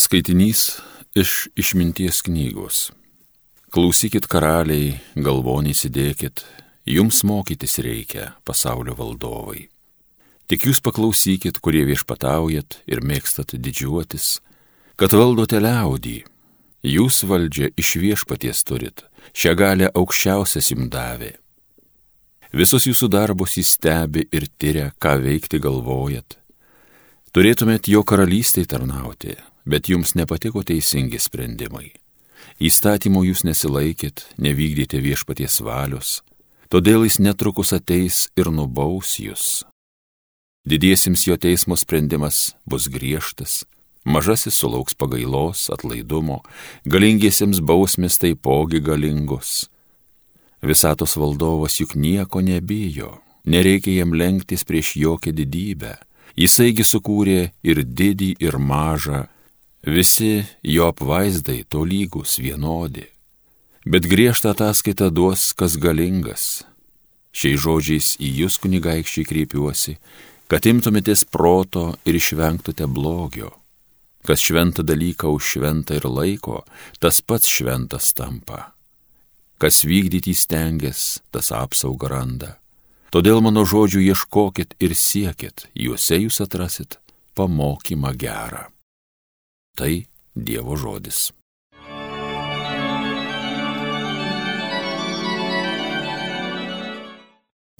Skaitinys iš išminties knygos. Klausykit karaliai, galvonį įsidėkit, jums mokytis reikia, pasaulio valdovai. Tik jūs paklausykit, kurie viešpataujat ir mėgstat didžiuotis, kad valdote liaudį. Jūs valdžią iš viešpaties turit, šią galę aukščiausias jums davė. Visus jūsų darbus jis stebi ir tyria, ką veikti galvojat. Turėtumėt jo karalystėje tarnauti, bet jums nepatiko teisingi sprendimai. Įstatymo jūs nesilaikit, nevykdėte viešpaties valios, todėl jis netrukus ateis ir nubaus jūs. Didiesims jo teismo sprendimas bus griežtas, mažasis sulauks pagailos, atlaidumo, galingiesiems bausmės taipogi galingos Visatos valdovas juk nieko nebijo, nereikia jam lenktis prieš jokią didybę. Jisaigi sukūrė ir didį, ir mažą, visi jo apvaizdai tolygus vienodi. Bet griežtą ataskaitą duos kas galingas. Šiais žodžiais į jūs kunigaikščiai kreipiuosi, kad imtumėtės proto ir išvengtumėte blogio. Kas šventą dalyką už šventą ir laiko, tas pats šventas tampa. Kas vykdyti stengias, tas apsaugą randa. Todėl mano žodžių ieškokit ir siekit, juose jūs atrasit pamokymą gerą. Tai Dievo žodis.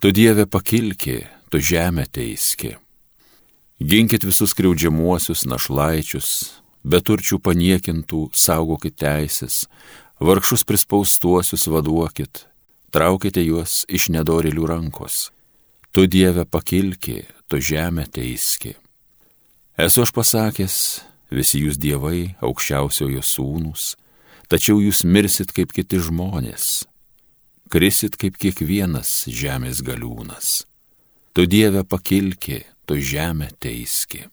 Tu Dieve pakilki, tu žemę teiski. Ginkit visus kriaudžiamuosius našlaičius, beturčių paniekintų, saugokit teisės, vargšus prispaustuosius vaduokit, traukite juos iš nedorilių rankos. Tu Dieve pakilki, tu žemę teiski. Esu aš pasakęs, visi jūs dievai, aukščiausiojo sūnus, tačiau jūs mirsit kaip kiti žmonės, krisit kaip kiekvienas žemės galiūnas. Tu Dieve pakilki, tu žemę teiski.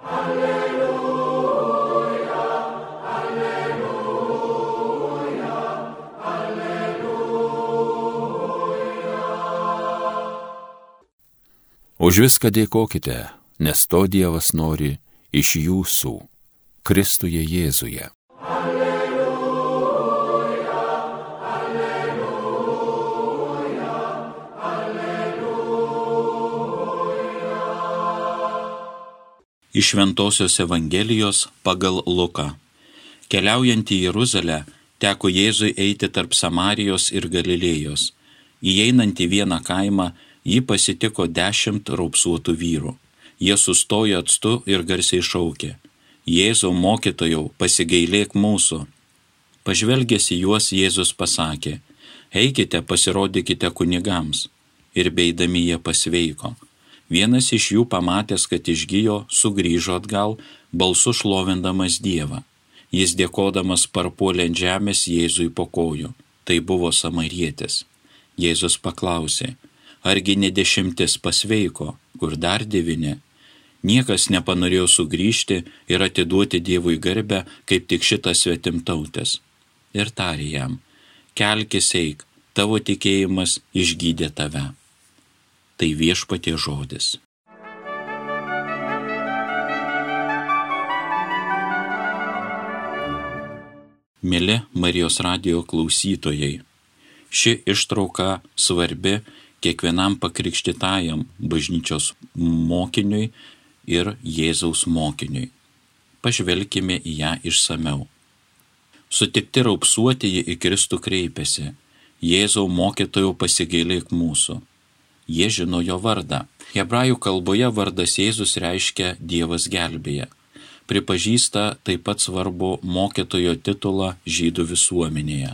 Alleluja. Už viską dėkokite, nes to Dievas nori iš jūsų, Kristuje Jėzuje. Alleluja, alleluja, alleluja. Iš Ventosios Evangelijos pagal Luką. Keliaujant į Jeruzalę, teko Jėzui eiti tarp Samarijos ir Galilėjos. Įeinant į vieną kaimą, jį pasitiko dešimt raupsuotų vyrų. Jie sustojo atstu ir garsiai šaukė. Jėzau mokytojau, pasigailėk mūsų. Pažvelgęs į juos Jėzus pasakė, eikite pasirodykite kunigams. Ir beidami jie pasveiko. Vienas iš jų pamatęs, kad išgyjo, sugrįžo atgal, balsu šlovindamas Dievą. Jis dėkodamas parpuolė ant žemės Jėzui po kojų. Tai buvo samarietis. Jėzus paklausė, argi ne dešimtis pasveiko, kur dar devyni. Niekas nepanorėjo sugrįžti ir atiduoti Dievui garbę, kaip tik šitas svetimtautis. Ir tarė jam, kelkis eik, tavo tikėjimas išgydė tave. Tai viešpatie žodis. Mėly Marijos radio klausytojai, ši ištrauka svarbi kiekvienam pakrikštytajam bažnyčios mokiniui ir Jėzaus mokiniui. Pažvelkime į ją išsameu. Sutikti raupsuotieji į Kristų kreipėsi, Jėzau mokytojų pasigailėk mūsų. Jie žino jo vardą. Hebrajų kalboje vardas Jėzus reiškia Dievas gelbėja. Pripažįsta taip pat svarbu mokytojo titulą žydų visuomenėje.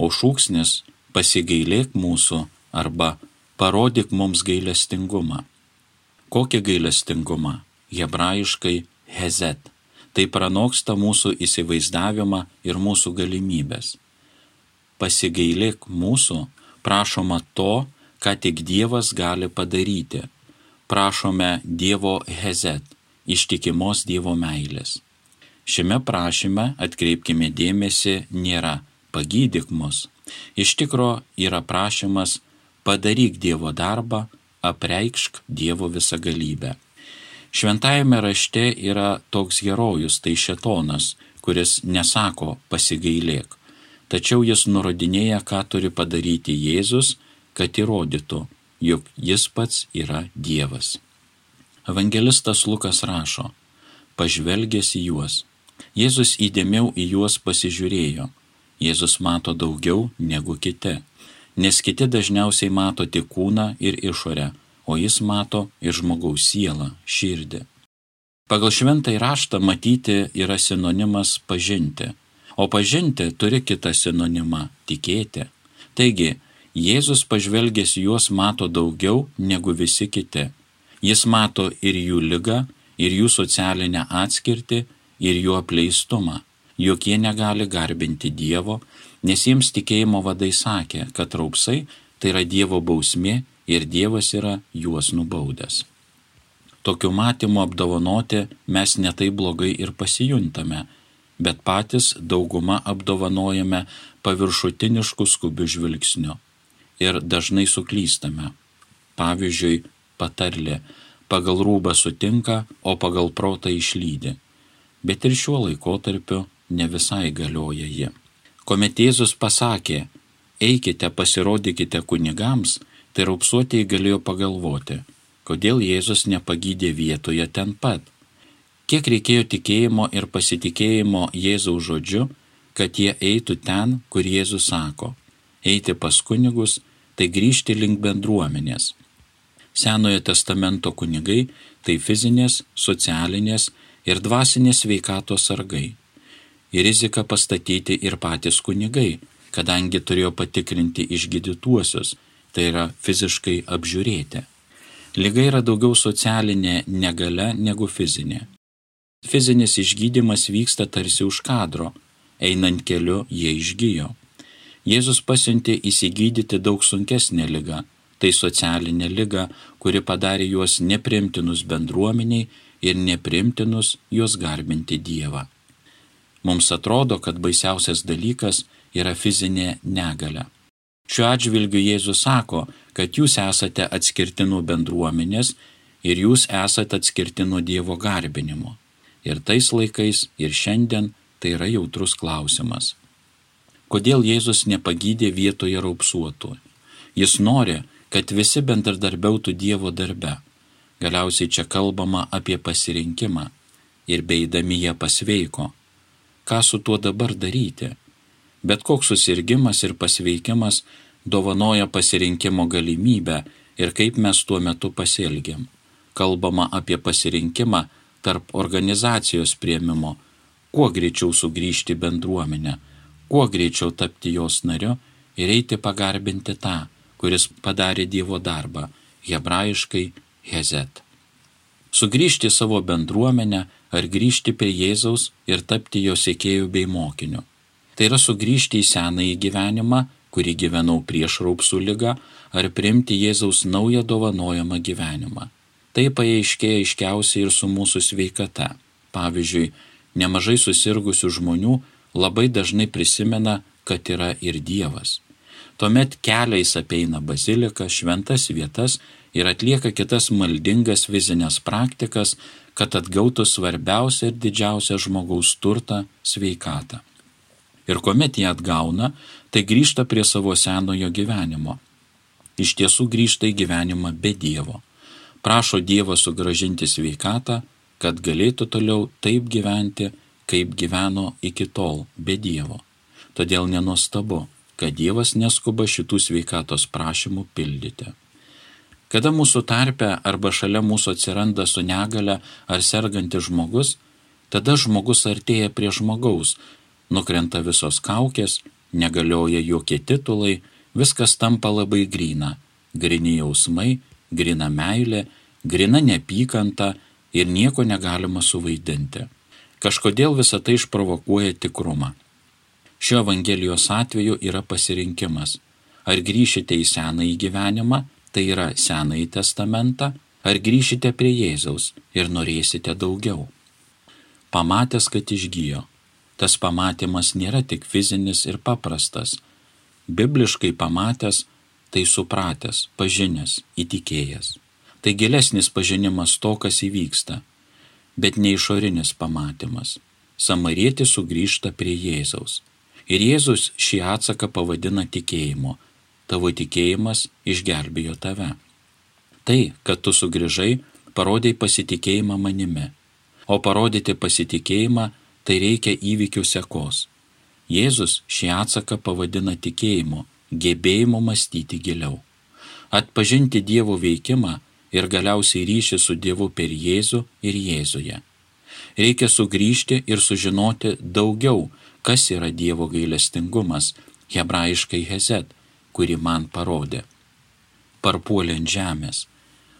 O šūksnis pasigailėk mūsų arba parodyk mums gailestingumą. Kokį gailestingumą? Hebrajiškai hezet. Tai pranoksta mūsų įsivaizdavimą ir mūsų galimybės. Pasigailėk mūsų, prašoma to, ką tik Dievas gali padaryti. Prašome Dievo hezet, ištikimos Dievo meilės. Šiame prašyme atkreipkime dėmesį nėra pagydyk mus. Iš tikro yra prašymas padaryk Dievo darbą, apreikšk Dievo visą galybę. Šventajame rašte yra toks herojus, tai šetonas, kuris nesako pasigailėk, tačiau jis nurodinėja, ką turi padaryti Jėzus, kad įrodytų, jog jis pats yra Dievas. Evangelistas Lukas rašo, pažvelgęs į juos, Jėzus įdėmiau į juos pasižiūrėjo. Jėzus mato daugiau negu kiti, nes kiti dažniausiai mato tik kūną ir išorę, o jis mato ir žmogaus sielą, širdį. Pagal šventą įraštą matyti yra sinonimas pažinti, o pažinti turi kitą sinonimą - tikėti. Taigi, Jėzus pažvelgęs juos mato daugiau negu visi kiti. Jis mato ir jų lygą, ir jų socialinę atskirtį, ir jų apleistumą, jog jie negali garbinti Dievo, nes jiems tikėjimo vadai sakė, kad raupsai tai yra Dievo bausmė ir Dievas yra juos nubaudęs. Tokiu matymu apdovanoti mes netai blogai ir pasijuntame, bet patys dauguma apdovanojame paviršutinišku skubiu žvilgsniu ir dažnai suklystame. Pavyzdžiui, patarlė pagal rūbą sutinka, o pagal protą išlydi. Bet ir šiuo laikotarpiu ne visai galioja ji. Komet Jėzus pasakė, eikite pasirodykite kunigams, tai raupsuotieji galėjo pagalvoti, kodėl Jėzus nepagydė vietoje ten pat. Kiek reikėjo tikėjimo ir pasitikėjimo Jėzaus žodžiu, kad jie eitų ten, kur Jėzus sako. Eiti pas kunigus, tai grįžti link bendruomenės. Senojo testamento kunigai tai fizinės, socialinės ir dvasinės veikatos sargai. Ir rizika pastatyti ir patys kunigai, kadangi turėjo patikrinti išgydytuosius tai yra fiziškai apžiūrėti. Liga yra daugiau socialinė negale negu fizinė. Fizinis išgydymas vyksta tarsi už kadro, einant keliu jie išgyjo. Jėzus pasiuntė įsigydyti daug sunkesnę lygą, tai socialinė lyga, kuri padarė juos neprimtinus bendruomeniai ir neprimtinus juos garbinti Dievą. Mums atrodo, kad baisiausias dalykas yra fizinė negalė. Šiuo atžvilgiu Jėzus sako, kad jūs esate atskirti nuo bendruomenės ir jūs esate atskirti nuo Dievo garbinimo. Ir tais laikais, ir šiandien tai yra jautrus klausimas. Kodėl Jėzus nepagydė vietoje raupsuotų? Jis nori, kad visi bendradarbiautų Dievo darbe. Galiausiai čia kalbama apie pasirinkimą ir beidami jie pasveiko. Ką su tuo dabar daryti? Bet koks susirgymas ir pasveikimas dovanoja pasirinkimo galimybę ir kaip mes tuo metu pasielgiam. Kalbama apie pasirinkimą tarp organizacijos prieimimo, kuo greičiau sugrįžti bendruomenę, kuo greičiau tapti jos nariu ir eiti pagarbinti tą, kuris padarė Dievo darbą, hebrajiškai Hezet. Sugrįžti savo bendruomenę ar grįžti prie Jėzaus ir tapti jo sėkėjų bei mokiniu. Tai yra sugrįžti į senąjį gyvenimą, kurį gyvenau prieš raupsų lygą, ar priimti Jėzaus naują dovanojamą gyvenimą. Tai paaiškėja iškiausiai ir su mūsų sveikata. Pavyzdžiui, nemažai susirgusių žmonių labai dažnai prisimena, kad yra ir Dievas. Tuomet keliais apeina baziliką, šventas vietas ir atlieka kitas maldingas fizinės praktikas, kad atgautų svarbiausią ir didžiausią žmogaus turtą - sveikatą ir kuomet jie atgauna, tai grįžta prie savo senojo gyvenimo. Iš tiesų grįžta į gyvenimą be Dievo. Prašo Dievo sugražinti sveikatą, kad galėtų toliau taip gyventi, kaip gyveno iki tol, be Dievo. Todėl nenuostabu, kad Dievas neskuba šitų sveikatos prašymų pildyti. Kada mūsų tarpe arba šalia mūsų atsiranda su negale ar sergantis žmogus, tada žmogus artėja prie žmogaus, nukrenta visos kaukės, negalioja jokie titulai, viskas tampa labai grina - grini jausmai, grina meilė, grina nepykanta ir nieko negalima suvaidinti. Kažkodėl visą tai išprovokuoja tikrumą. Šio Evangelijos atveju yra pasirinkimas. Ar grįšite į senąjį gyvenimą, tai yra senąjį testamentą, ar grįšite prie Jėzaus ir norėsite daugiau. Pamatęs, kad išgyjo, tas pamatymas nėra tik fizinis ir paprastas. Bibliškai pamatęs, tai supratęs, pažinęs, įtikėjęs. Tai gilesnis pažinimas to, kas įvyksta, bet ne išorinis pamatymas. Samarietis sugrįžta prie Jėzaus. Ir Jėzus šį atsaką pavadina tikėjimu. Tavo tikėjimas išgelbėjo tave. Tai, kad tu sugrįžai, parodai pasitikėjimą manimi. O parodyti pasitikėjimą tai reikia įvykių sekos. Jėzus šį atsaką pavadina tikėjimu, gebėjimu mąstyti giliau. Atpažinti Dievo veikimą ir galiausiai ryšį su Dievu per Jėzų ir Jėzuje. Reikia sugrįžti ir sužinoti daugiau, kas yra Dievo gailestingumas, hebrajiškai Hezet, kuri man parodė. Parpuolė ant žemės.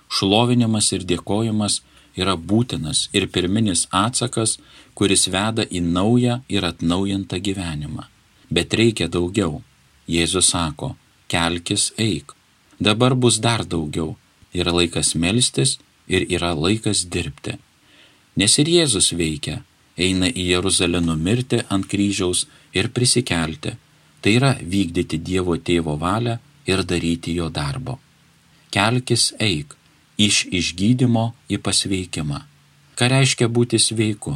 Šlovinimas ir dėkojimas yra būtinas ir pirminis atsakas, kuris veda į naują ir atnaujintą gyvenimą. Bet reikia daugiau. Jėzus sako, kelkis eik. Dabar bus dar daugiau. Yra laikas melstis ir yra laikas dirbti. Nes ir Jėzus veikia, eina į Jeruzalę numirti ant kryžiaus ir prisikelti. Tai yra vykdyti Dievo tėvo valią ir daryti jo darbo. Kelkis eik iš išgydymo į pasveikimą. Ką reiškia būti sveiku?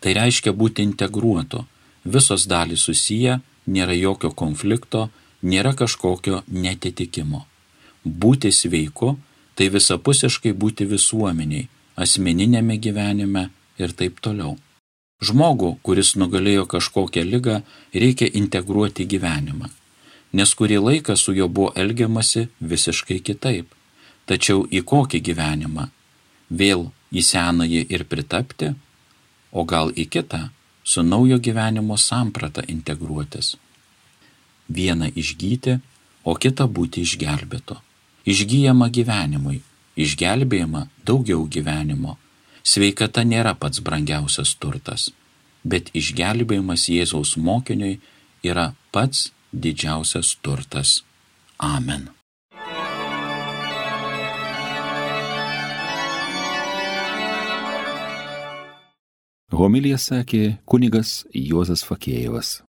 Tai reiškia būti integruotu. Visos dalys susiję, nėra jokio konflikto, nėra kažkokio netitikimo. Būti sveiku tai visapusiškai būti visuomeniai, asmeninėme gyvenime ir taip toliau. Žmogų, kuris nugalėjo kažkokią lygą, reikia integruoti gyvenimą, nes kurį laiką su juo buvo elgiamasi visiškai kitaip. Tačiau į kokį gyvenimą? Vėl į senąjį ir pritapti, o gal į kitą, su naujo gyvenimo samprata integruotis. Vieną išgyti, o kitą būti išgelbėto. Išgyjama gyvenimui, išgelbėjama daugiau gyvenimo Sveikata nėra pats brangiausias turtas, bet išgelbėjimas Jėzaus mokiniui yra pats didžiausias turtas. Amen. Homilija sakė kunigas Juozas Fakėjevas.